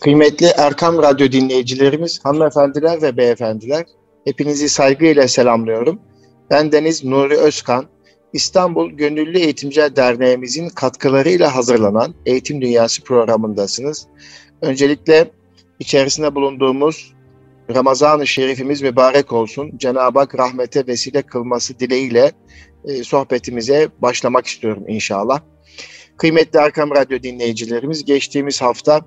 Kıymetli Erkam Radyo dinleyicilerimiz, hanımefendiler ve beyefendiler, hepinizi saygıyla selamlıyorum. Ben Deniz Nuri Özkan, İstanbul Gönüllü Eğitimciler Derneğimizin katkılarıyla hazırlanan Eğitim Dünyası programındasınız. Öncelikle içerisinde bulunduğumuz Ramazan-ı Şerifimiz mübarek olsun. Cenab-ı Hak rahmete vesile kılması dileğiyle e, sohbetimize başlamak istiyorum inşallah. Kıymetli Erkam Radyo dinleyicilerimiz geçtiğimiz hafta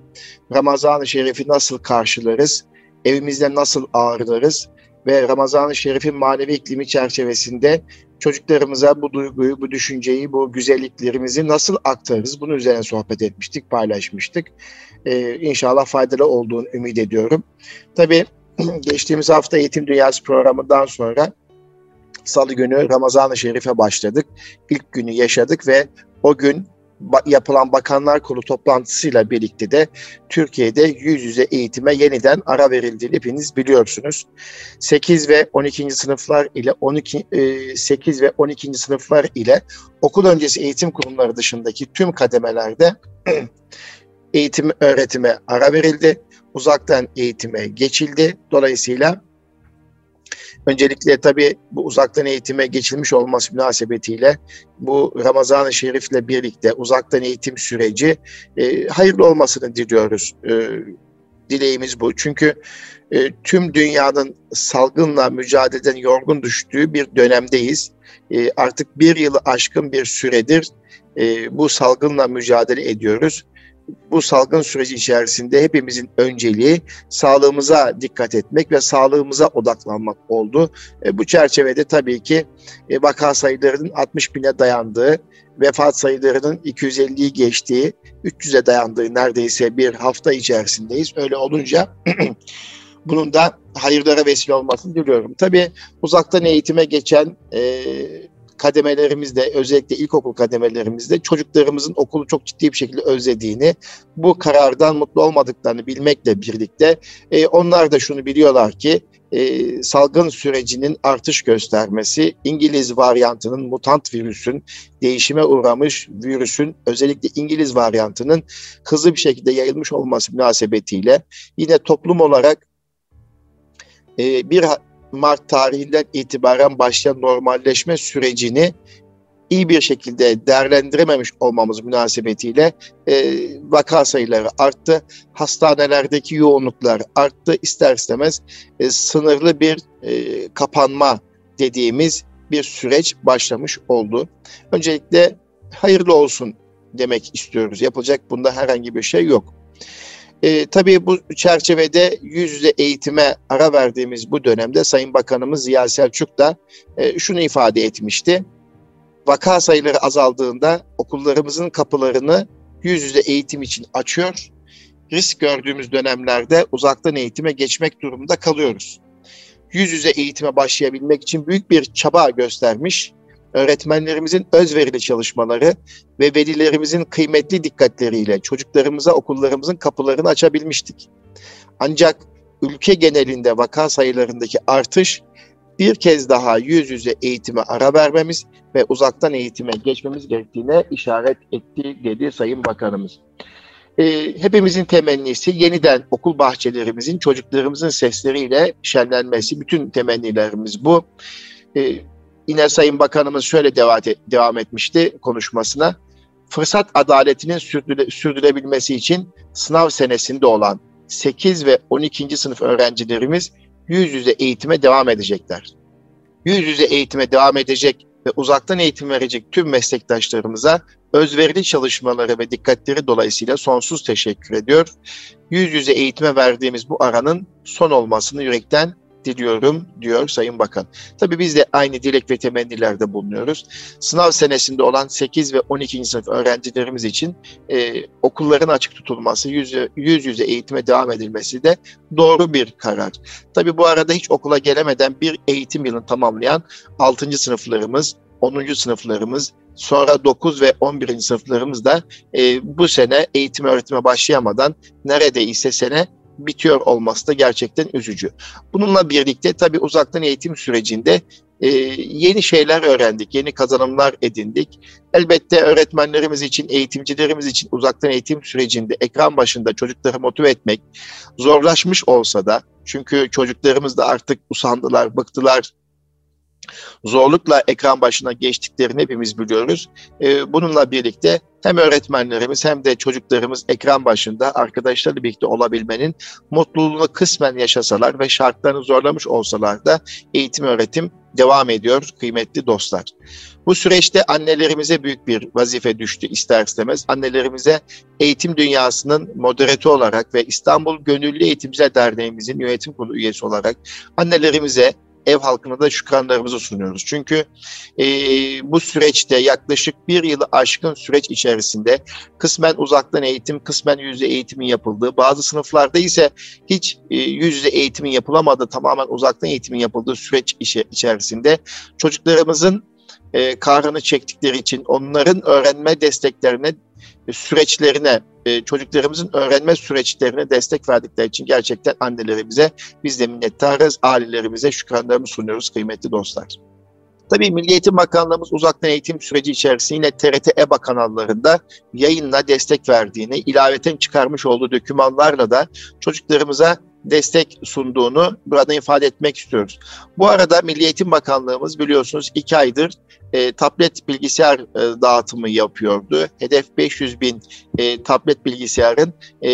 Ramazan-ı Şerif'i nasıl karşılarız, evimizde nasıl ağırlarız ve Ramazan-ı Şerif'in manevi iklimi çerçevesinde çocuklarımıza bu duyguyu, bu düşünceyi, bu güzelliklerimizi nasıl aktarırız? Bunun üzerine sohbet etmiştik, paylaşmıştık. Ee, inşallah faydalı olduğunu ümit ediyorum. Tabii geçtiğimiz hafta Eğitim Dünyası programından sonra Salı günü Ramazan-ı Şerif'e başladık. İlk günü yaşadık ve o gün yapılan Bakanlar Kurulu toplantısıyla birlikte de Türkiye'de yüz yüze eğitime yeniden ara verildiğini hepiniz biliyorsunuz. 8 ve 12. sınıflar ile 12 8 e, ve 12. sınıflar ile okul öncesi eğitim kurumları dışındaki tüm kademelerde eğitim öğretime ara verildi. Uzaktan eğitime geçildi. Dolayısıyla Öncelikle tabii bu uzaktan eğitime geçilmiş olması münasebetiyle bu Ramazan-ı Şerif'le birlikte uzaktan eğitim süreci e, hayırlı olmasını diliyoruz. E, dileğimiz bu. Çünkü e, tüm dünyanın salgınla mücadeleden yorgun düştüğü bir dönemdeyiz. E, artık bir yılı aşkın bir süredir e, bu salgınla mücadele ediyoruz bu salgın süreci içerisinde hepimizin önceliği sağlığımıza dikkat etmek ve sağlığımıza odaklanmak oldu. E, bu çerçevede tabii ki e, vaka sayılarının 60 bine dayandığı, vefat sayılarının 250'yi geçtiği, 300'e dayandığı neredeyse bir hafta içerisindeyiz. Öyle olunca bunun da hayırlara vesile olmasını diliyorum. Tabii uzaktan eğitime geçen e, kademelerimizde özellikle ilkokul kademelerimizde çocuklarımızın okulu çok ciddi bir şekilde özlediğini, bu karardan mutlu olmadıklarını bilmekle birlikte e, onlar da şunu biliyorlar ki e, salgın sürecinin artış göstermesi, İngiliz varyantının mutant virüsün, değişime uğramış virüsün özellikle İngiliz varyantının hızlı bir şekilde yayılmış olması münasebetiyle yine toplum olarak e, bir Mart tarihinden itibaren başlayan normalleşme sürecini iyi bir şekilde değerlendirememiş olmamız münasebetiyle e, vaka sayıları arttı. Hastanelerdeki yoğunluklar arttı. İster istemez e, sınırlı bir e, kapanma dediğimiz bir süreç başlamış oldu. Öncelikle hayırlı olsun demek istiyoruz. Yapılacak bunda herhangi bir şey yok. E, tabii bu çerçevede yüz yüze eğitime ara verdiğimiz bu dönemde Sayın Bakanımız Ziya Selçuk da e, şunu ifade etmişti. Vaka sayıları azaldığında okullarımızın kapılarını yüz yüze eğitim için açıyor. Risk gördüğümüz dönemlerde uzaktan eğitime geçmek durumunda kalıyoruz. Yüz yüze eğitime başlayabilmek için büyük bir çaba göstermiş öğretmenlerimizin özverili çalışmaları ve velilerimizin kıymetli dikkatleriyle çocuklarımıza okullarımızın kapılarını açabilmiştik. Ancak ülke genelinde vaka sayılarındaki artış bir kez daha yüz yüze eğitime ara vermemiz ve uzaktan eğitime geçmemiz gerektiğine işaret etti dedi Sayın Bakanımız. E, hepimizin temennisi yeniden okul bahçelerimizin çocuklarımızın sesleriyle şenlenmesi. Bütün temennilerimiz bu. E, yine Sayın Bakanımız şöyle devam etmişti konuşmasına. Fırsat adaletinin sürdüre, sürdürebilmesi için sınav senesinde olan 8 ve 12. sınıf öğrencilerimiz yüz yüze eğitime devam edecekler. Yüz yüze eğitime devam edecek ve uzaktan eğitim verecek tüm meslektaşlarımıza özverili çalışmaları ve dikkatleri dolayısıyla sonsuz teşekkür ediyor. Yüz yüze eğitime verdiğimiz bu aranın son olmasını yürekten diliyorum diyor Sayın Bakan. Tabii biz de aynı dilek ve temennilerde bulunuyoruz. Sınav senesinde olan 8 ve 12. sınıf öğrencilerimiz için e, okulların açık tutulması, yüz, yüz yüze eğitime devam edilmesi de doğru bir karar. Tabii bu arada hiç okula gelemeden bir eğitim yılını tamamlayan 6. sınıflarımız, 10. sınıflarımız, sonra 9 ve 11. sınıflarımız da e, bu sene eğitim öğretime başlayamadan neredeyse sene bitiyor olması da gerçekten üzücü. Bununla birlikte tabii uzaktan eğitim sürecinde e, yeni şeyler öğrendik, yeni kazanımlar edindik. Elbette öğretmenlerimiz için, eğitimcilerimiz için uzaktan eğitim sürecinde ekran başında çocukları motive etmek zorlaşmış olsa da çünkü çocuklarımız da artık usandılar, bıktılar, zorlukla ekran başına geçtiklerini hepimiz biliyoruz. Ee, bununla birlikte hem öğretmenlerimiz hem de çocuklarımız ekran başında arkadaşlarla birlikte olabilmenin mutluluğunu kısmen yaşasalar ve şartlarını zorlamış olsalar da eğitim öğretim devam ediyor kıymetli dostlar. Bu süreçte annelerimize büyük bir vazife düştü ister istemez. Annelerimize eğitim dünyasının moderatörü olarak ve İstanbul Gönüllü Eğitimciler Derneğimizin yönetim kurulu üyesi olarak annelerimize ev halkına da şükranlarımızı sunuyoruz. Çünkü e, bu süreçte yaklaşık bir yılı aşkın süreç içerisinde kısmen uzaktan eğitim, kısmen yüzde eğitimin yapıldığı, bazı sınıflarda ise hiç e, yüzde eğitimin yapılamadığı, tamamen uzaktan eğitimin yapıldığı süreç içerisinde çocuklarımızın e, kahrını çektikleri için onların öğrenme desteklerine, süreçlerine, e, çocuklarımızın öğrenme süreçlerine destek verdikleri için gerçekten annelerimize biz de minnettarız, ailelerimize şükranlarımı sunuyoruz kıymetli dostlar. Tabii Milli Eğitim Bakanlığımız uzaktan eğitim süreci içerisinde yine TRT EBA kanallarında yayınla destek verdiğini, ilaveten çıkarmış olduğu dokümanlarla da çocuklarımıza destek sunduğunu burada ifade etmek istiyoruz. Bu arada Milli Eğitim Bakanlığımız biliyorsunuz iki aydır e, tablet bilgisayar e, dağıtımı yapıyordu. Hedef 500 bin e, tablet bilgisayarın e,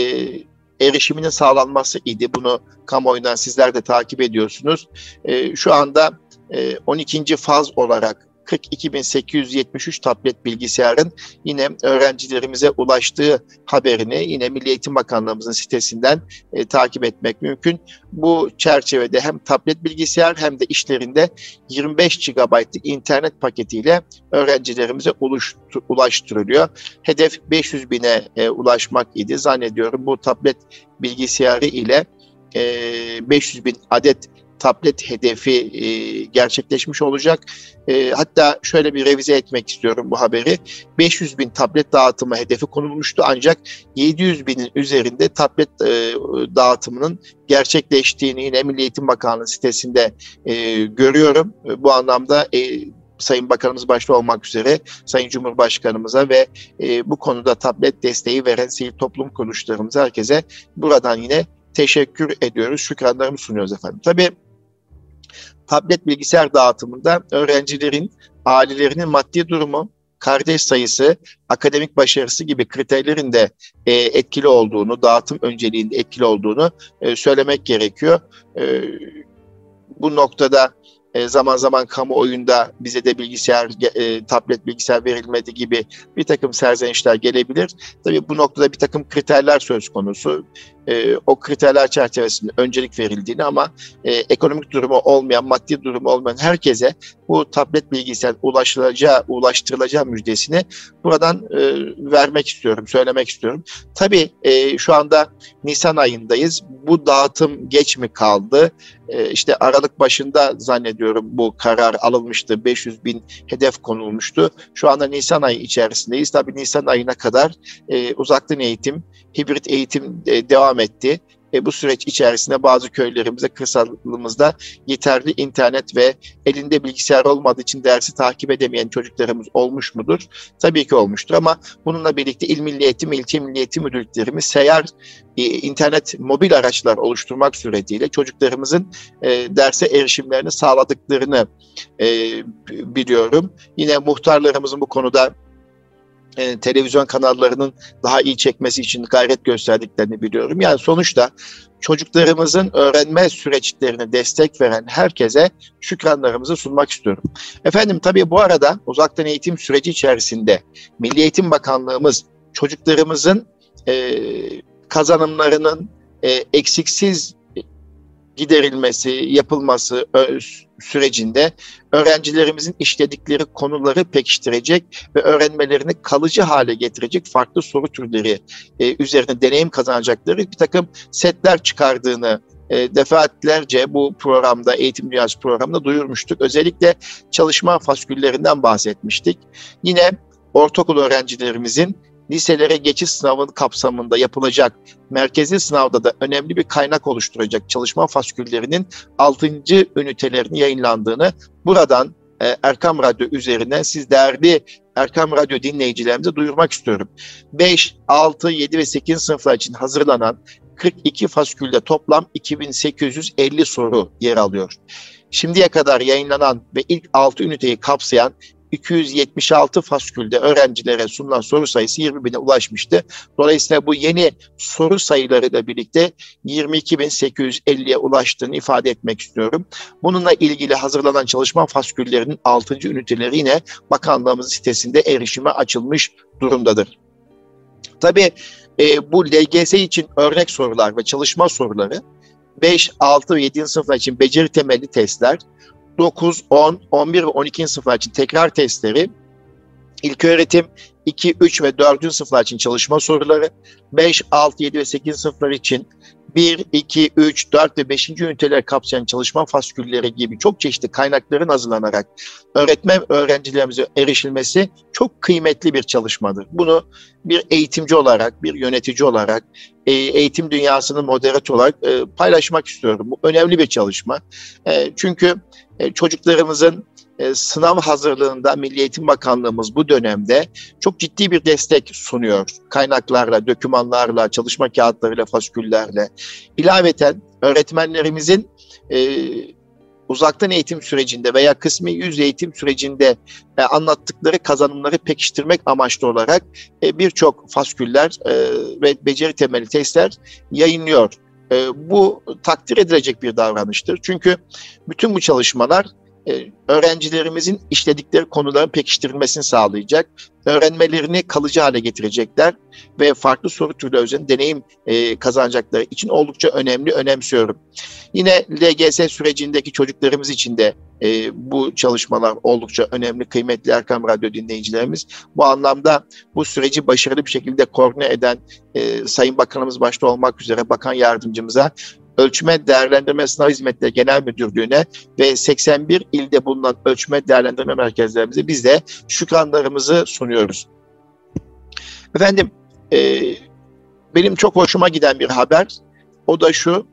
erişiminin sağlanması idi. Bunu kamuoyundan sizler de takip ediyorsunuz. E, şu anda 12. faz olarak 42.873 tablet bilgisayarın yine öğrencilerimize ulaştığı haberini yine Milli Eğitim Bakanlığımızın sitesinden e, takip etmek mümkün. Bu çerçevede hem tablet bilgisayar hem de işlerinde 25 GB'lık internet paketiyle öğrencilerimize ulaştırılıyor. Hedef 500 bine e, ulaşmak idi. Zannediyorum bu tablet bilgisayarı ile e, 500 bin adet tablet hedefi e, gerçekleşmiş olacak. E, hatta şöyle bir revize etmek istiyorum bu haberi. 500 bin tablet dağıtımı hedefi konulmuştu ancak 700 binin üzerinde tablet e, dağıtımının gerçekleştiğini yine Milli Eğitim Bakanlığı sitesinde e, görüyorum. Bu anlamda e, Sayın Bakanımız başta olmak üzere Sayın Cumhurbaşkanımıza ve e, bu konuda tablet desteği veren sivil toplum kuruluşlarımıza herkese buradan yine teşekkür ediyoruz, şükranlarımı sunuyoruz efendim. Tabii tablet bilgisayar dağıtımında öğrencilerin ailelerinin maddi durumu, kardeş sayısı, akademik başarısı gibi kriterlerin de e, etkili olduğunu, dağıtım önceliğinde etkili olduğunu e, söylemek gerekiyor. E, bu noktada e, zaman zaman kamuoyunda bize de bilgisayar, e, tablet bilgisayar verilmedi gibi bir takım serzenişler gelebilir. Tabii bu noktada bir takım kriterler söz konusu e, o kriterler çerçevesinde öncelik verildiğini ama e, ekonomik durumu olmayan, maddi durumu olmayan herkese bu tablet bilgisayar ulaşılacağı, ulaştırılacağı müjdesini buradan vermek istiyorum, söylemek istiyorum. Tabii şu anda Nisan ayındayız. Bu dağıtım geç mi kaldı? E, işte Aralık başında zannediyorum bu karar alınmıştı. 500 bin hedef konulmuştu. Şu anda Nisan ayı içerisindeyiz. Tabii Nisan ayına kadar e, uzaktan eğitim, hibrit eğitim e, devam etti. E, bu süreç içerisinde bazı köylerimizde, kırsalımızda yeterli internet ve elinde bilgisayar olmadığı için dersi takip edemeyen çocuklarımız olmuş mudur? Tabii ki olmuştur ama bununla birlikte İl Milli Eğitim, İlçe Milli Eğitim Müdürlüklerimiz seyahat e, internet mobil araçlar oluşturmak suretiyle çocuklarımızın e, derse erişimlerini sağladıklarını e, biliyorum. Yine muhtarlarımızın bu konuda e, televizyon kanallarının daha iyi çekmesi için gayret gösterdiklerini biliyorum. Yani sonuçta çocuklarımızın öğrenme süreçlerine destek veren herkese şükranlarımızı sunmak istiyorum. Efendim tabii bu arada uzaktan eğitim süreci içerisinde Milli Eğitim Bakanlığımız çocuklarımızın e, kazanımlarının e, eksiksiz giderilmesi, yapılması sürecinde öğrencilerimizin işledikleri konuları pekiştirecek ve öğrenmelerini kalıcı hale getirecek farklı soru türleri e, üzerine deneyim kazanacakları bir takım setler çıkardığını e, defaatlerce bu programda, Eğitim Dünyası programında duyurmuştuk. Özellikle çalışma fasküllerinden bahsetmiştik. Yine ortaokul öğrencilerimizin liselere geçiş sınavının kapsamında yapılacak merkezi sınavda da önemli bir kaynak oluşturacak çalışma fasküllerinin 6. ünitelerini yayınlandığını buradan e, Erkam Radyo üzerinden siz değerli Erkam Radyo dinleyicilerimize duyurmak istiyorum. 5, 6, 7 ve 8 sınıflar için hazırlanan 42 faskülde toplam 2850 soru yer alıyor. Şimdiye kadar yayınlanan ve ilk 6 üniteyi kapsayan 276 faskülde öğrencilere sunulan soru sayısı 20 bine ulaşmıştı. Dolayısıyla bu yeni soru sayılarıyla birlikte 22.850'ye ulaştığını ifade etmek istiyorum. Bununla ilgili hazırlanan çalışma fasküllerinin 6. üniteleri yine bakanlığımız sitesinde erişime açılmış durumdadır. Tabii e, bu LGS için örnek sorular ve çalışma soruları 5, 6 ve 7. sınıflar için beceri temelli testler, 9, 10, 11 ve 12. sınıflar için tekrar testleri, ilk öğretim 2, 3 ve 4. sınıflar için çalışma soruları, 5, 6, 7 ve 8 sınıflar için 1, 2, 3, 4 ve 5. üniteler kapsayan çalışma faskülleri gibi çok çeşitli kaynakların hazırlanarak öğretmen öğrencilerimize erişilmesi çok kıymetli bir çalışmadır. Bunu bir eğitimci olarak, bir yönetici olarak, e, eğitim dünyasının moderatör olarak e, paylaşmak istiyorum. Bu önemli bir çalışma. E, çünkü çocuklarımızın sınav hazırlığında Milli Eğitim Bakanlığımız bu dönemde çok ciddi bir destek sunuyor. Kaynaklarla, dokümanlarla, çalışma kağıtlarıyla, fasküllerle. İlaveten öğretmenlerimizin uzaktan eğitim sürecinde veya kısmi yüz eğitim sürecinde e, anlattıkları kazanımları pekiştirmek amaçlı olarak e, birçok fasküller e, ve beceri temeli testler yayınlıyor. E, bu takdir edilecek bir davranıştır. Çünkü bütün bu çalışmalar e, öğrencilerimizin işledikleri konuların pekiştirilmesini sağlayacak, öğrenmelerini kalıcı hale getirecekler ve farklı soru türleri üzerinde deneyim e, kazanacakları için oldukça önemli, önemsiyorum. Yine LGS sürecindeki çocuklarımız için de e, bu çalışmalar oldukça önemli, kıymetli Erkam Radyo dinleyicilerimiz. Bu anlamda bu süreci başarılı bir şekilde koordine eden e, Sayın Bakanımız başta olmak üzere Bakan Yardımcımıza Ölçme Değerlendirme Sınav Hizmetleri Genel Müdürlüğü'ne ve 81 ilde bulunan ölçme değerlendirme merkezlerimize biz de şükranlarımızı sunuyoruz. Efendim, e, benim çok hoşuma giden bir haber. O da şu,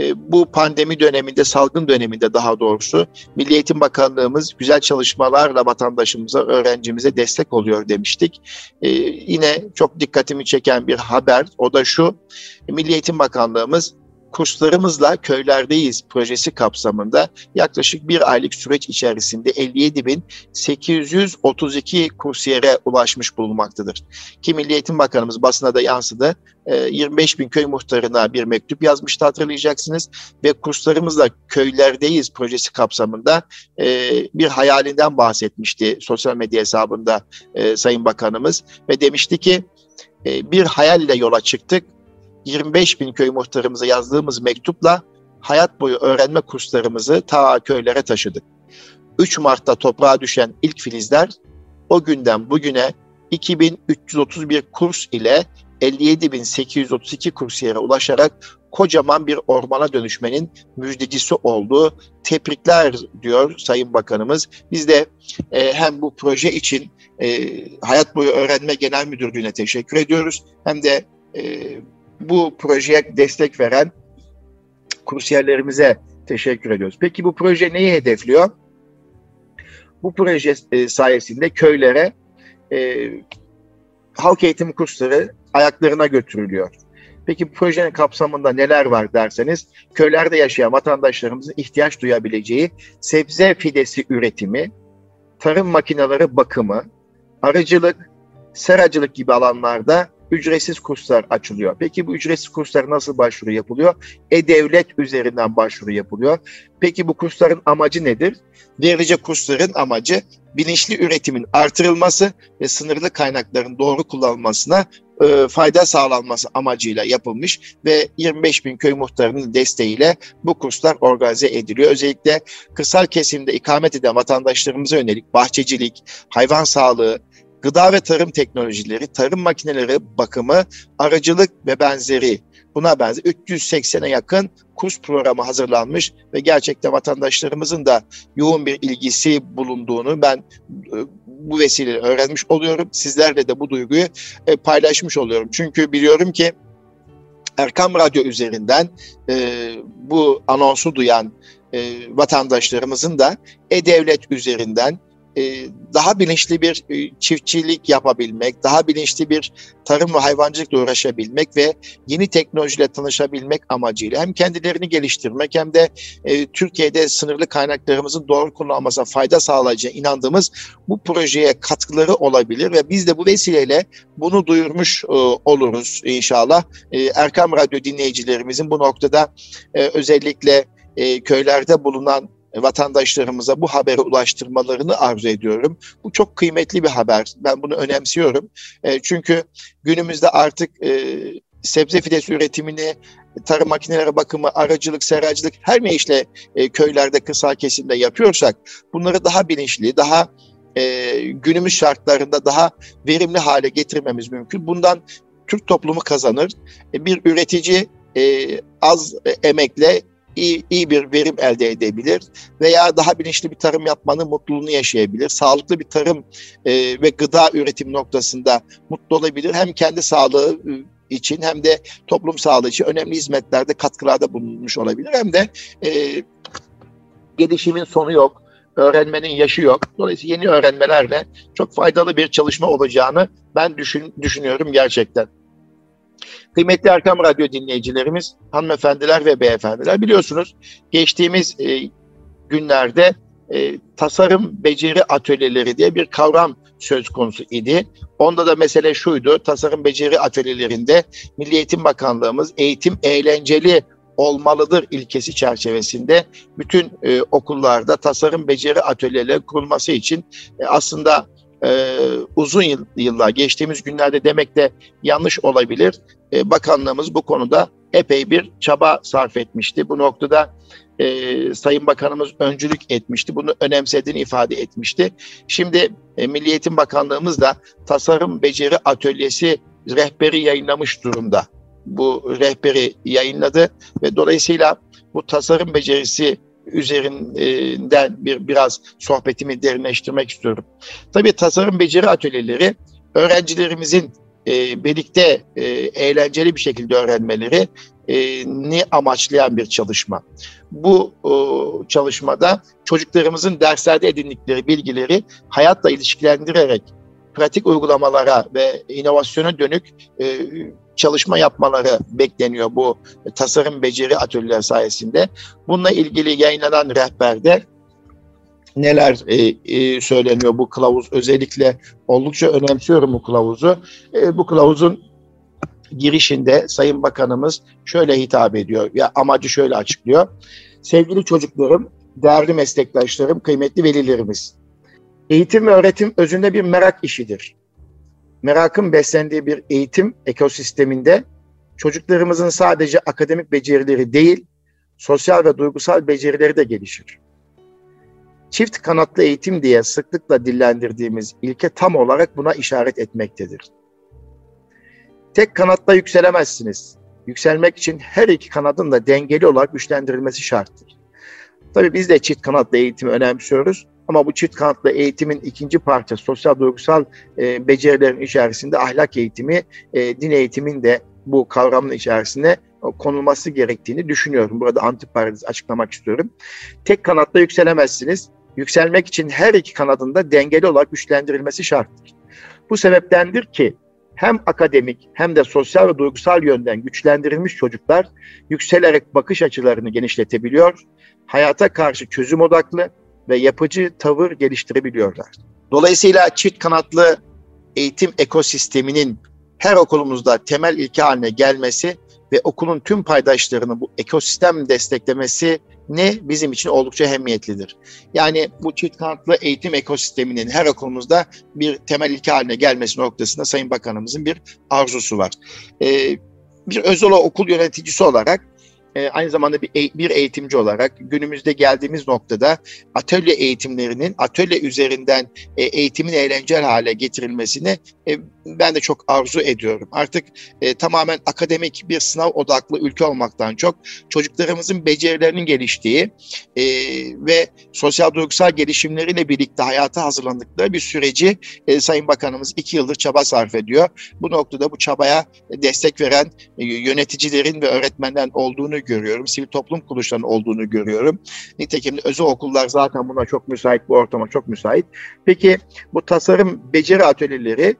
e, bu pandemi döneminde, salgın döneminde daha doğrusu Milli Eğitim Bakanlığımız güzel çalışmalarla vatandaşımıza, öğrencimize destek oluyor demiştik. E, yine çok dikkatimi çeken bir haber, o da şu, Milli Eğitim Bakanlığımız kurslarımızla köylerdeyiz projesi kapsamında yaklaşık bir aylık süreç içerisinde 57.832 kursiyere ulaşmış bulunmaktadır. Ki Milli Eğitim Bakanımız basına da yansıdı. 25 ee, bin köy muhtarına bir mektup yazmıştı hatırlayacaksınız ve kurslarımızla köylerdeyiz projesi kapsamında e, bir hayalinden bahsetmişti sosyal medya hesabında e, Sayın Bakanımız ve demişti ki bir hayalle yola çıktık 25 bin köy muhtarımıza yazdığımız mektupla hayat boyu öğrenme kurslarımızı ta köylere taşıdık. 3 Mart'ta toprağa düşen ilk filizler o günden bugüne 2331 kurs ile 57.832 kursiyere ulaşarak kocaman bir ormana dönüşmenin müjdecisi oldu. Tebrikler diyor Sayın Bakanımız. Biz de e, hem bu proje için e, Hayat Boyu Öğrenme Genel Müdürlüğü'ne teşekkür ediyoruz. Hem de e, bu projeye destek veren kursiyerlerimize teşekkür ediyoruz. Peki bu proje neyi hedefliyor? Bu proje e, sayesinde köylere e, halk eğitimi kursları ayaklarına götürülüyor. Peki bu projenin kapsamında neler var derseniz, köylerde yaşayan vatandaşlarımızın ihtiyaç duyabileceği sebze fidesi üretimi, tarım makineleri bakımı, arıcılık, seracılık gibi alanlarda ücretsiz kurslar açılıyor. Peki bu ücretsiz kurslara nasıl başvuru yapılıyor? E-Devlet üzerinden başvuru yapılıyor. Peki bu kursların amacı nedir? Verilecek kursların amacı bilinçli üretimin artırılması ve sınırlı kaynakların doğru kullanılmasına e, fayda sağlanması amacıyla yapılmış ve 25 bin köy muhtarının desteğiyle bu kurslar organize ediliyor. Özellikle kırsal kesimde ikamet eden vatandaşlarımıza yönelik bahçecilik, hayvan sağlığı, gıda ve tarım teknolojileri, tarım makineleri bakımı, aracılık ve benzeri buna benzer 380'e yakın kurs programı hazırlanmış ve gerçekten vatandaşlarımızın da yoğun bir ilgisi bulunduğunu ben e, bu vesileyle öğrenmiş oluyorum. Sizlerle de bu duyguyu e, paylaşmış oluyorum. Çünkü biliyorum ki Erkam Radyo üzerinden e, bu anonsu duyan vatandaşlarımızın da e-devlet üzerinden daha bilinçli bir e, çiftçilik yapabilmek, daha bilinçli bir tarım ve hayvancılıkla uğraşabilmek ve yeni teknolojiyle tanışabilmek amacıyla hem kendilerini geliştirmek hem de e, Türkiye'de sınırlı kaynaklarımızın doğru kullanılmasına fayda sağlayacağına inandığımız bu projeye katkıları olabilir ve biz de bu vesileyle bunu duyurmuş oluruz inşallah. Erkam Radyo dinleyicilerimizin bu noktada özellikle köylerde bulunan vatandaşlarımıza bu haberi ulaştırmalarını arzu ediyorum. Bu çok kıymetli bir haber. Ben bunu önemsiyorum. E, çünkü günümüzde artık e, sebze fidesi üretimini, tarım makineleri bakımı, aracılık, seracılık her ne işle e, köylerde kısa kesimde yapıyorsak bunları daha bilinçli, daha günümüz şartlarında daha verimli hale getirmemiz mümkün. Bundan Türk toplumu kazanır. Bir üretici az emekle iyi, iyi bir verim elde edebilir veya daha bilinçli bir tarım yapmanın mutluluğunu yaşayabilir. Sağlıklı bir tarım e, ve gıda üretim noktasında mutlu olabilir. Hem kendi sağlığı e, için hem de toplum sağlığı için önemli hizmetlerde katkılarda bulunmuş olabilir. Hem de e, gelişimin sonu yok, öğrenmenin yaşı yok. Dolayısıyla yeni öğrenmelerle çok faydalı bir çalışma olacağını ben düşün, düşünüyorum gerçekten. Kıymetli Erkam Radyo dinleyicilerimiz, hanımefendiler ve beyefendiler biliyorsunuz geçtiğimiz e, günlerde e, tasarım beceri atölyeleri diye bir kavram söz konusu idi. Onda da mesele şuydu, tasarım beceri atölyelerinde Milli Eğitim Bakanlığımız eğitim eğlenceli olmalıdır ilkesi çerçevesinde bütün e, okullarda tasarım beceri atölyeleri kurulması için e, aslında e, uzun yıllar geçtiğimiz günlerde demek de yanlış olabilir. E, bakanlığımız bu konuda epey bir çaba sarf etmişti. Bu noktada e, Sayın Bakanımız öncülük etmişti. Bunu önemsediğini ifade etmişti. Şimdi e, Milli Eğitim Bakanlığımız da tasarım beceri atölyesi rehberi yayınlamış durumda. Bu rehberi yayınladı ve dolayısıyla bu tasarım becerisi üzerinden bir biraz sohbetimi derinleştirmek istiyorum. Tabii tasarım beceri atölyeleri öğrencilerimizin e, birlikte e, eğlenceli bir şekilde öğrenmeleri e, ni amaçlayan bir çalışma. Bu e, çalışmada çocuklarımızın derslerde edindikleri bilgileri hayatla ilişkilendirerek pratik uygulamalara ve inovasyona dönük e, çalışma yapmaları bekleniyor bu tasarım beceri atölyeleri sayesinde. Bununla ilgili yayınlanan rehberde neler e, e, söyleniyor bu kılavuz özellikle oldukça önemsiyorum bu kılavuzu. E, bu kılavuzun girişinde Sayın Bakanımız şöyle hitap ediyor ya amacı şöyle açıklıyor. Sevgili çocuklarım, değerli meslektaşlarım, kıymetli velilerimiz. Eğitim ve öğretim özünde bir merak işidir merakın beslendiği bir eğitim ekosisteminde çocuklarımızın sadece akademik becerileri değil, sosyal ve duygusal becerileri de gelişir. Çift kanatlı eğitim diye sıklıkla dillendirdiğimiz ilke tam olarak buna işaret etmektedir. Tek kanatla yükselemezsiniz. Yükselmek için her iki kanadın da dengeli olarak güçlendirilmesi şarttır. Tabii biz de çift kanatlı eğitimi önemsiyoruz ama bu çift kanatlı eğitimin ikinci parçası sosyal duygusal e, becerilerin içerisinde ahlak eğitimi, e, din eğitimin de bu kavramın içerisine konulması gerektiğini düşünüyorum. Burada antiparantez açıklamak istiyorum. Tek kanatla yükselemezsiniz. Yükselmek için her iki kanadında dengeli olarak güçlendirilmesi şarttır. Bu sebeptendir ki hem akademik hem de sosyal ve duygusal yönden güçlendirilmiş çocuklar yükselerek bakış açılarını genişletebiliyor, hayata karşı çözüm odaklı, ve yapıcı tavır geliştirebiliyorlar. Dolayısıyla çift kanatlı eğitim ekosisteminin her okulumuzda temel ilke haline gelmesi ve okulun tüm paydaşlarını bu ekosistem desteklemesi ne bizim için oldukça ehemmiyetlidir. Yani bu çift kanatlı eğitim ekosisteminin her okulumuzda bir temel ilke haline gelmesi noktasında Sayın Bakanımızın bir arzusu var. Ee, bir özel okul yöneticisi olarak e, aynı zamanda bir, bir eğitimci olarak günümüzde geldiğimiz noktada atölye eğitimlerinin atölye üzerinden e, eğitimin eğlenceli hale getirilmesini e, ben de çok arzu ediyorum. Artık e, tamamen akademik bir sınav odaklı ülke olmaktan çok çocuklarımızın becerilerinin geliştiği e, ve sosyal duygusal gelişimleriyle birlikte hayata hazırlandıkları bir süreci e, Sayın Bakanımız iki yıldır çaba sarf ediyor. Bu noktada bu çabaya destek veren e, yöneticilerin ve öğretmenlerin olduğunu görüyorum. Sivil toplum kuruluşlarının olduğunu görüyorum. Nitekim özel okullar zaten buna çok müsait, bu ortama çok müsait. Peki bu tasarım beceri atölyeleri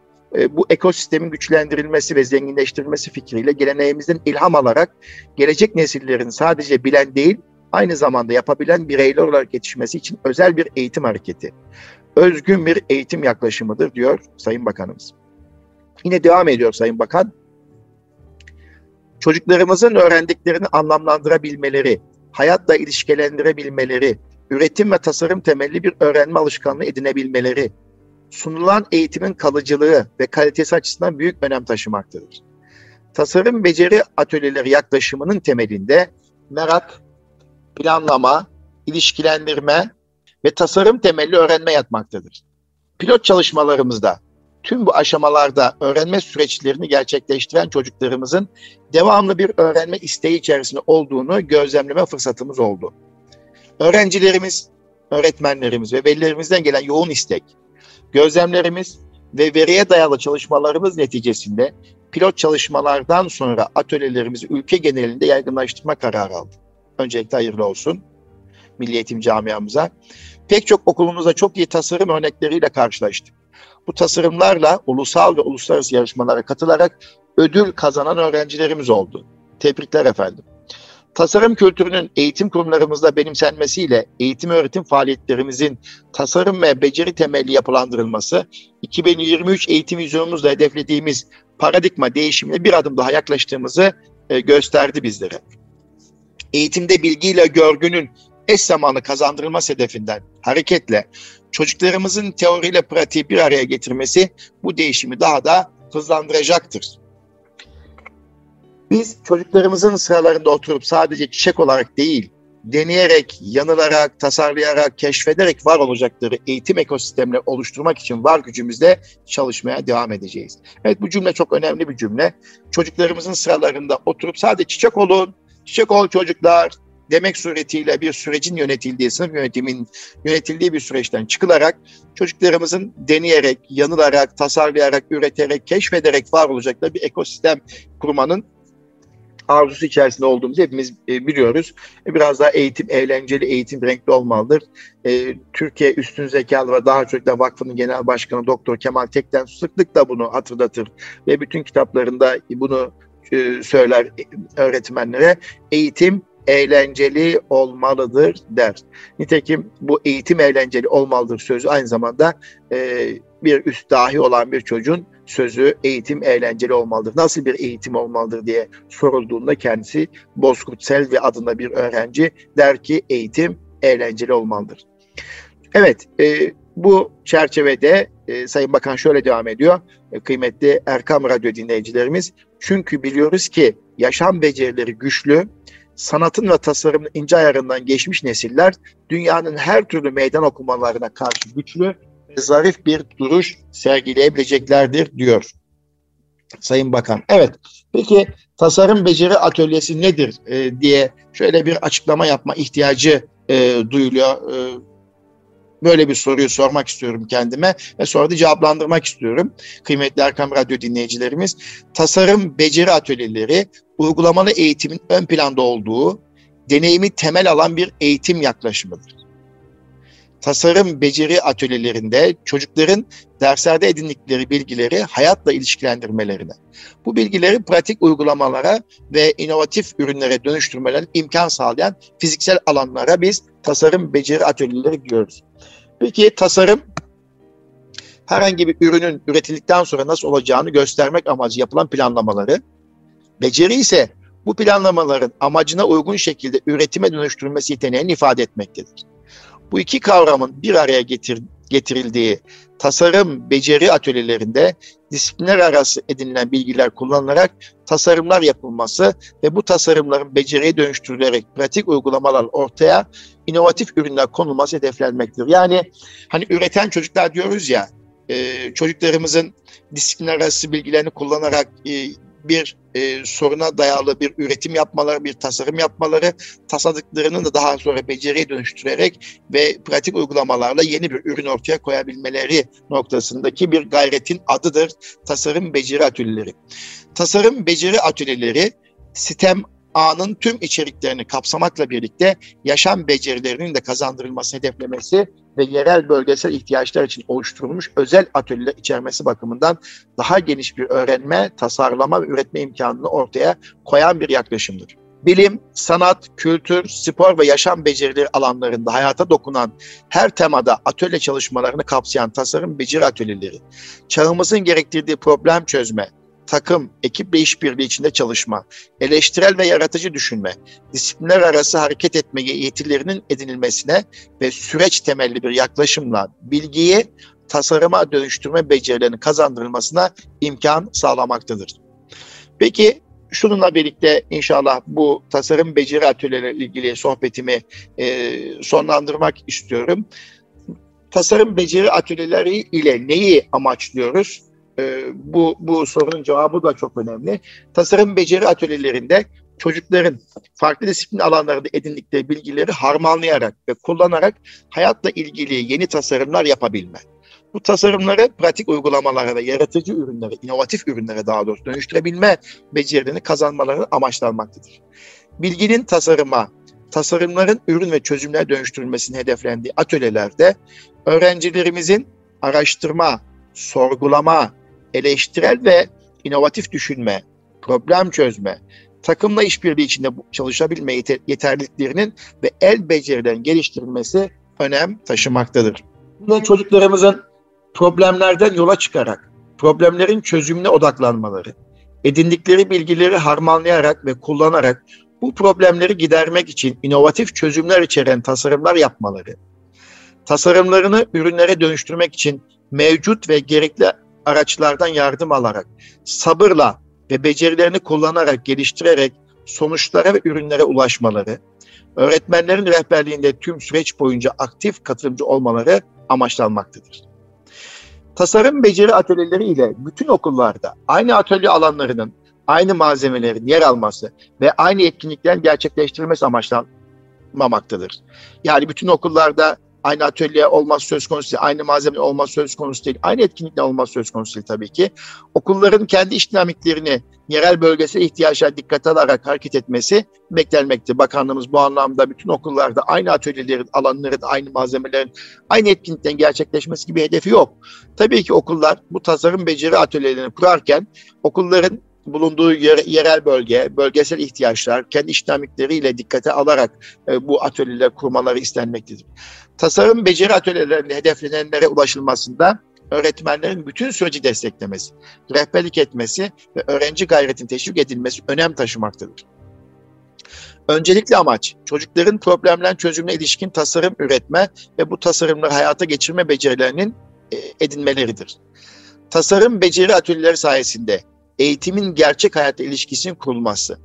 bu ekosistemin güçlendirilmesi ve zenginleştirilmesi fikriyle geleneğimizden ilham alarak gelecek nesillerin sadece bilen değil, aynı zamanda yapabilen bireyler olarak yetişmesi için özel bir eğitim hareketi. Özgün bir eğitim yaklaşımıdır diyor Sayın Bakanımız. Yine devam ediyor Sayın Bakan. Çocuklarımızın öğrendiklerini anlamlandırabilmeleri, hayatla ilişkilendirebilmeleri, üretim ve tasarım temelli bir öğrenme alışkanlığı edinebilmeleri, sunulan eğitimin kalıcılığı ve kalitesi açısından büyük önem taşımaktadır. Tasarım beceri atölyeleri yaklaşımının temelinde merak, planlama, ilişkilendirme ve tasarım temelli öğrenme yatmaktadır. Pilot çalışmalarımızda tüm bu aşamalarda öğrenme süreçlerini gerçekleştiren çocuklarımızın devamlı bir öğrenme isteği içerisinde olduğunu gözlemleme fırsatımız oldu. Öğrencilerimiz, öğretmenlerimiz ve velilerimizden gelen yoğun istek, gözlemlerimiz ve veriye dayalı çalışmalarımız neticesinde pilot çalışmalardan sonra atölyelerimizi ülke genelinde yaygınlaştırma kararı aldık. Öncelikle hayırlı olsun Milli Eğitim camiamıza. Pek çok okulumuzda çok iyi tasarım örnekleriyle karşılaştık. Bu tasarımlarla ulusal ve uluslararası yarışmalara katılarak ödül kazanan öğrencilerimiz oldu. Tebrikler efendim. Tasarım kültürünün eğitim kurumlarımızda benimsenmesiyle eğitim öğretim faaliyetlerimizin tasarım ve beceri temelli yapılandırılması 2023 eğitim vizyonumuzda hedeflediğimiz paradigma değişimine bir adım daha yaklaştığımızı e, gösterdi bizlere. Eğitimde bilgiyle görgünün eş zamanlı kazandırılması hedefinden hareketle çocuklarımızın teoriyle pratiği bir araya getirmesi bu değişimi daha da hızlandıracaktır. Biz çocuklarımızın sıralarında oturup sadece çiçek olarak değil, deneyerek, yanılarak, tasarlayarak, keşfederek var olacakları eğitim ekosistemleri oluşturmak için var gücümüzle çalışmaya devam edeceğiz. Evet bu cümle çok önemli bir cümle. Çocuklarımızın sıralarında oturup sadece çiçek olun, çiçek ol çocuklar, demek suretiyle bir sürecin yönetildiği, sınıf yönetimin yönetildiği bir süreçten çıkılarak çocuklarımızın deneyerek, yanılarak, tasarlayarak, üreterek, keşfederek var olacakları bir ekosistem kurmanın arzusu içerisinde olduğumuzu hepimiz e, biliyoruz. E, biraz daha eğitim, eğlenceli, eğitim renkli olmalıdır. E, Türkiye Üstün Zekalı ve Daha Çocuklar Vakfı'nın Genel Başkanı Doktor Kemal Tekten sıklıkla bunu hatırlatır ve bütün kitaplarında bunu söyler öğretmenlere. Eğitim eğlenceli olmalıdır der. Nitekim bu eğitim eğlenceli olmalıdır sözü aynı zamanda bir üst dahi olan bir çocuğun sözü eğitim eğlenceli olmalıdır. Nasıl bir eğitim olmalıdır diye sorulduğunda kendisi Bozkurt Selvi adında bir öğrenci der ki eğitim eğlenceli olmalıdır. Evet e, bu çerçevede e, Sayın Bakan şöyle devam ediyor. E, kıymetli Erkam Radyo dinleyicilerimiz çünkü biliyoruz ki yaşam becerileri güçlü, sanatın ve tasarımın ince ayarından geçmiş nesiller dünyanın her türlü meydan okumalarına karşı güçlü zarif bir duruş sergileyebileceklerdir diyor Sayın Bakan. Evet, peki tasarım beceri atölyesi nedir e, diye şöyle bir açıklama yapma ihtiyacı e, duyuluyor. E, Böyle bir soruyu sormak istiyorum kendime ve sonra da cevaplandırmak istiyorum. Kıymetli Erkam Radyo dinleyicilerimiz, tasarım beceri atölyeleri uygulamalı eğitimin ön planda olduğu, deneyimi temel alan bir eğitim yaklaşımıdır. Tasarım beceri atölyelerinde çocukların derslerde edindikleri bilgileri hayatla ilişkilendirmelerine, bu bilgileri pratik uygulamalara ve inovatif ürünlere dönüştürmelerine imkan sağlayan fiziksel alanlara biz tasarım beceri atölyeleri diyoruz. Peki tasarım herhangi bir ürünün üretildikten sonra nasıl olacağını göstermek amacı yapılan planlamaları, beceri ise bu planlamaların amacına uygun şekilde üretime dönüştürülmesi yeteneğini ifade etmektedir. Bu iki kavramın bir araya getir, getirildiği tasarım beceri atölyelerinde disiplinler arası edinilen bilgiler kullanılarak tasarımlar yapılması ve bu tasarımların beceriye dönüştürülerek pratik uygulamalar ortaya inovatif ürünler konulması hedeflenmektedir. Yani hani üreten çocuklar diyoruz ya çocuklarımızın disiplinler arası bilgilerini kullanarak bir e, soruna dayalı bir üretim yapmaları, bir tasarım yapmaları, tasadıklarını da daha sonra beceriye dönüştürerek ve pratik uygulamalarla yeni bir ürün ortaya koyabilmeleri noktasındaki bir gayretin adıdır tasarım beceri atölyeleri. Tasarım beceri atölyeleri sistem A'nın tüm içeriklerini kapsamakla birlikte yaşam becerilerinin de kazandırılması hedeflemesi ve yerel bölgesel ihtiyaçlar için oluşturulmuş özel atölyeler içermesi bakımından daha geniş bir öğrenme, tasarlama ve üretme imkanını ortaya koyan bir yaklaşımdır. Bilim, sanat, kültür, spor ve yaşam becerileri alanlarında hayata dokunan her temada atölye çalışmalarını kapsayan tasarım beceri atölyeleri, çağımızın gerektirdiği problem çözme, takım, ekip ve işbirliği içinde çalışma, eleştirel ve yaratıcı düşünme, disiplinler arası hareket etme yetilerinin edinilmesine ve süreç temelli bir yaklaşımla bilgiyi tasarıma dönüştürme becerilerinin kazandırılmasına imkan sağlamaktadır. Peki şununla birlikte inşallah bu tasarım beceri atölyeleriyle ilgili sohbetimi e, sonlandırmak istiyorum. Tasarım beceri atölyeleri ile neyi amaçlıyoruz? E, bu, bu sorunun cevabı da çok önemli. Tasarım beceri atölyelerinde çocukların farklı disiplin alanlarında edindikleri bilgileri harmanlayarak ve kullanarak hayatla ilgili yeni tasarımlar yapabilme. Bu tasarımları pratik uygulamalara ve yaratıcı ürünlere, inovatif ürünlere daha doğrusu dönüştürebilme becerilerini kazanmaları amaçlanmaktadır. Bilginin tasarıma, tasarımların ürün ve çözümler dönüştürülmesini hedeflendiği atölyelerde öğrencilerimizin araştırma, sorgulama, eleştirel ve inovatif düşünme, problem çözme, takımla işbirliği içinde çalışabilme yeterliliklerinin ve el becerilerin geliştirilmesi önem taşımaktadır. Yine çocuklarımızın problemlerden yola çıkarak problemlerin çözümüne odaklanmaları, edindikleri bilgileri harmanlayarak ve kullanarak bu problemleri gidermek için inovatif çözümler içeren tasarımlar yapmaları, tasarımlarını ürünlere dönüştürmek için mevcut ve gerekli araçlardan yardım alarak, sabırla ve becerilerini kullanarak, geliştirerek sonuçlara ve ürünlere ulaşmaları, öğretmenlerin rehberliğinde tüm süreç boyunca aktif katılımcı olmaları amaçlanmaktadır. Tasarım beceri atölyeleri ile bütün okullarda aynı atölye alanlarının, aynı malzemelerin yer alması ve aynı etkinliklerin gerçekleştirilmesi amaçlanmamaktadır. Yani bütün okullarda aynı atölye olmaz söz konusu değil, aynı malzeme olmaz söz konusu değil, aynı etkinlikle olmaz söz konusu değil tabii ki. Okulların kendi iş dinamiklerini yerel bölgesel ihtiyaçlar dikkate alarak hareket etmesi beklenmekte. Bakanlığımız bu anlamda bütün okullarda aynı atölyelerin, alanların, aynı malzemelerin, aynı etkinliklerin gerçekleşmesi gibi hedefi yok. Tabii ki okullar bu tasarım beceri atölyelerini kurarken okulların bulunduğu yerel bölge, bölgesel ihtiyaçlar, kendi iş dinamikleriyle dikkate alarak e, bu atölyeler kurmaları istenmektedir. Tasarım beceri atölyelerinde hedeflenenlere ulaşılmasında öğretmenlerin bütün süreci desteklemesi, rehberlik etmesi ve öğrenci gayretin teşvik edilmesi önem taşımaktadır. Öncelikli amaç çocukların problemler çözümüne ilişkin tasarım üretme ve bu tasarımları hayata geçirme becerilerinin e, edinmeleridir. Tasarım beceri atölyeleri sayesinde eğitimin gerçek hayata ilişkisinin kurulması.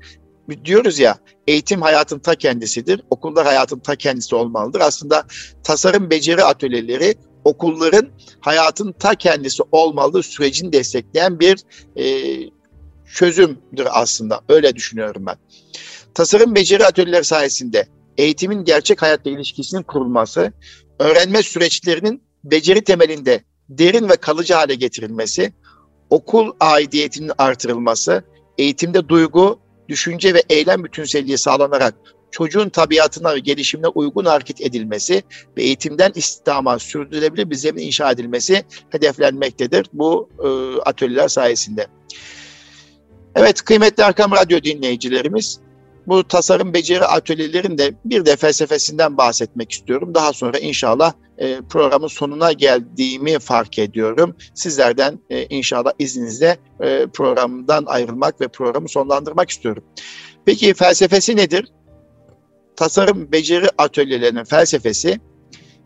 Diyoruz ya eğitim hayatın ta kendisidir, okullar hayatın ta kendisi olmalıdır. Aslında tasarım beceri atölyeleri okulların hayatın ta kendisi olmalı sürecini destekleyen bir e, çözümdür aslında. Öyle düşünüyorum ben. Tasarım beceri atölyeleri sayesinde eğitimin gerçek hayatla ilişkisinin kurulması, öğrenme süreçlerinin beceri temelinde derin ve kalıcı hale getirilmesi, okul aidiyetinin artırılması, eğitimde duygu, düşünce ve eylem bütünselliği sağlanarak çocuğun tabiatına ve gelişimine uygun hareket edilmesi ve eğitimden istihdama sürdürülebilir bir zemin inşa edilmesi hedeflenmektedir bu e, atölyeler sayesinde. Evet kıymetli Arkam Radyo dinleyicilerimiz bu tasarım beceri atölyelerinde bir de felsefesinden bahsetmek istiyorum. Daha sonra inşallah e, programın sonuna geldiğimi fark ediyorum. Sizlerden e, inşallah izninizle e, programdan ayrılmak ve programı sonlandırmak istiyorum. Peki felsefesi nedir? Tasarım beceri atölyelerinin felsefesi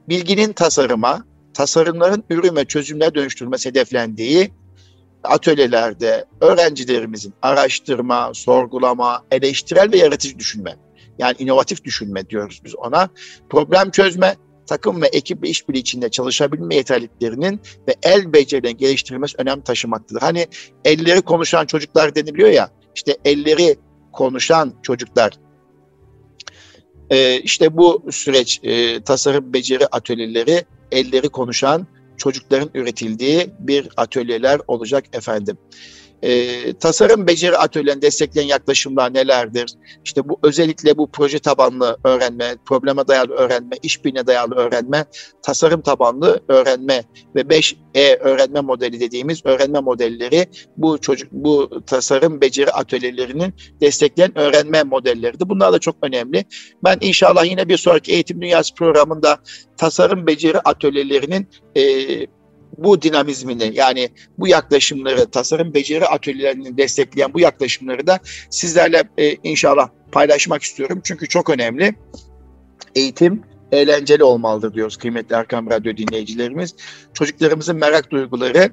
bilginin tasarıma, tasarımların ürün ve çözümler dönüştürülmesi hedeflendiği atölyelerde öğrencilerimizin araştırma, sorgulama, eleştirel ve yaratıcı düşünme, yani inovatif düşünme diyoruz biz ona, problem çözme, takım ve ekiple işbirliği içinde çalışabilme yeterliliklerinin ve el becerilerini geliştirilmesi önem taşımaktadır. Hani elleri konuşan çocuklar deniliyor ya, işte elleri konuşan çocuklar. Ee, işte bu süreç e, tasarım beceri atölyeleri elleri konuşan çocukların üretildiği bir atölyeler olacak efendim. E, tasarım beceri atölyelerini destekleyen yaklaşımlar nelerdir? İşte bu özellikle bu proje tabanlı öğrenme, probleme dayalı öğrenme, işbirliğine dayalı öğrenme, tasarım tabanlı öğrenme ve 5E öğrenme modeli dediğimiz öğrenme modelleri bu çocuk bu tasarım beceri atölyelerinin destekleyen öğrenme modelleridir. Bunlar da çok önemli. Ben inşallah yine bir sonraki eğitim dünyası programında tasarım beceri atölyelerinin e, bu dinamizmini yani bu yaklaşımları, tasarım beceri atölyelerini destekleyen bu yaklaşımları da sizlerle e, inşallah paylaşmak istiyorum. Çünkü çok önemli. Eğitim eğlenceli olmalıdır diyoruz kıymetli Erkam Radyo dinleyicilerimiz. Çocuklarımızın merak duyguları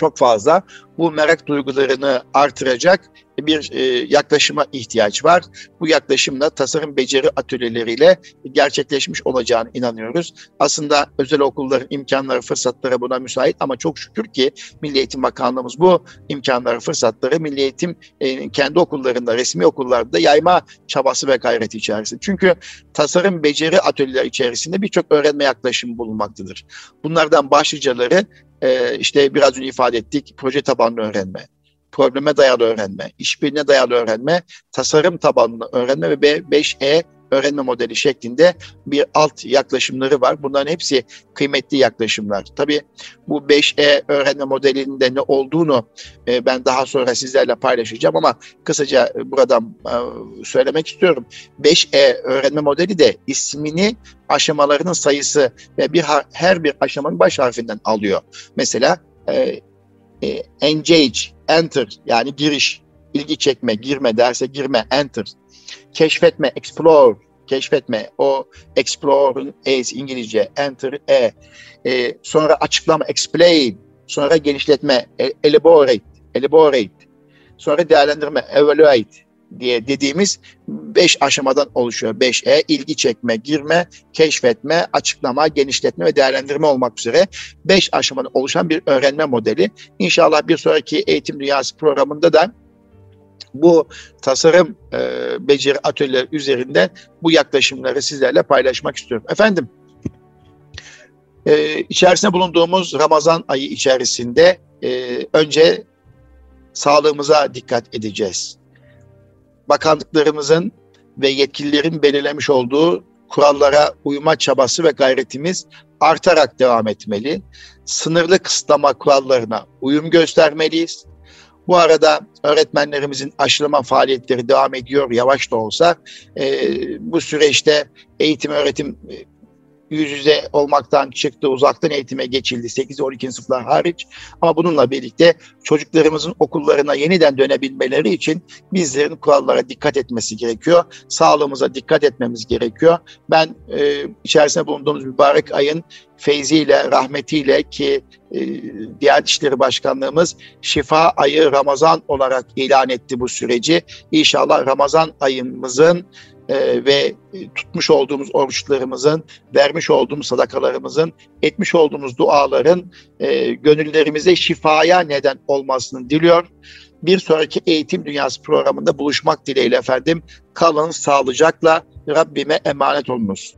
çok fazla. Bu merak duygularını artıracak bir e, yaklaşıma ihtiyaç var. Bu yaklaşımla tasarım beceri atölyeleriyle gerçekleşmiş olacağını inanıyoruz. Aslında özel okulların imkanları, fırsatları buna müsait ama çok şükür ki Milli Eğitim Bakanlığımız bu imkanları, fırsatları Milli Eğitim e, kendi okullarında, resmi okullarda yayma çabası ve gayreti içerisinde. Çünkü tasarım beceri atölyeleri içerisinde birçok öğrenme yaklaşımı bulunmaktadır. Bunlardan başlıcaları e, işte biraz önce ifade ettik proje tabanlı öğrenme, probleme dayalı öğrenme, işbirliğine dayalı öğrenme, tasarım tabanlı öğrenme ve 5E öğrenme modeli şeklinde bir alt yaklaşımları var. Bunların hepsi kıymetli yaklaşımlar. Tabii bu 5E öğrenme modelinin ne olduğunu e, ben daha sonra sizlerle paylaşacağım ama kısaca buradan e, söylemek istiyorum. 5E öğrenme modeli de ismini aşamalarının sayısı ve bir her bir aşamanın baş harfinden alıyor. Mesela e, e, engage, enter yani giriş, ilgi çekme, girme, derse girme, enter. Keşfetme, explore, keşfetme. O explore'un E'si İngilizce, enter, E. e. Sonra açıklama, explain. Sonra genişletme, e, elaborate, elaborate. Sonra değerlendirme, evaluate diye dediğimiz beş aşamadan oluşuyor. 5E ilgi çekme, girme, keşfetme, açıklama, genişletme ve değerlendirme olmak üzere beş aşamadan oluşan bir öğrenme modeli. İnşallah bir sonraki eğitim dünyası programında da bu tasarım e, beceri atölyeleri üzerinde bu yaklaşımları sizlerle paylaşmak istiyorum. Efendim, e, içerisinde bulunduğumuz Ramazan ayı içerisinde e, önce sağlığımıza dikkat edeceğiz bakanlıklarımızın ve yetkililerin belirlemiş olduğu kurallara uyma çabası ve gayretimiz artarak devam etmeli. Sınırlı kısıtlama kurallarına uyum göstermeliyiz. Bu arada öğretmenlerimizin aşılama faaliyetleri devam ediyor yavaş da olsa. E, bu süreçte eğitim öğretim yüz yüze olmaktan çıktı, uzaktan eğitime geçildi 8-12 sınıflar hariç. Ama bununla birlikte çocuklarımızın okullarına yeniden dönebilmeleri için bizlerin kurallara dikkat etmesi gerekiyor. Sağlığımıza dikkat etmemiz gerekiyor. Ben e, içerisinde bulunduğumuz mübarek ayın feyziyle, rahmetiyle ki e, Diyanet İşleri Başkanlığımız şifa ayı Ramazan olarak ilan etti bu süreci. İnşallah Ramazan ayımızın e, ve tutmuş olduğumuz oruçlarımızın, vermiş olduğumuz sadakalarımızın, etmiş olduğumuz duaların e, gönüllerimize şifaya neden olmasını diliyor. Bir sonraki Eğitim Dünyası programında buluşmak dileğiyle efendim. Kalın sağlıcakla Rabbime emanet olunuz.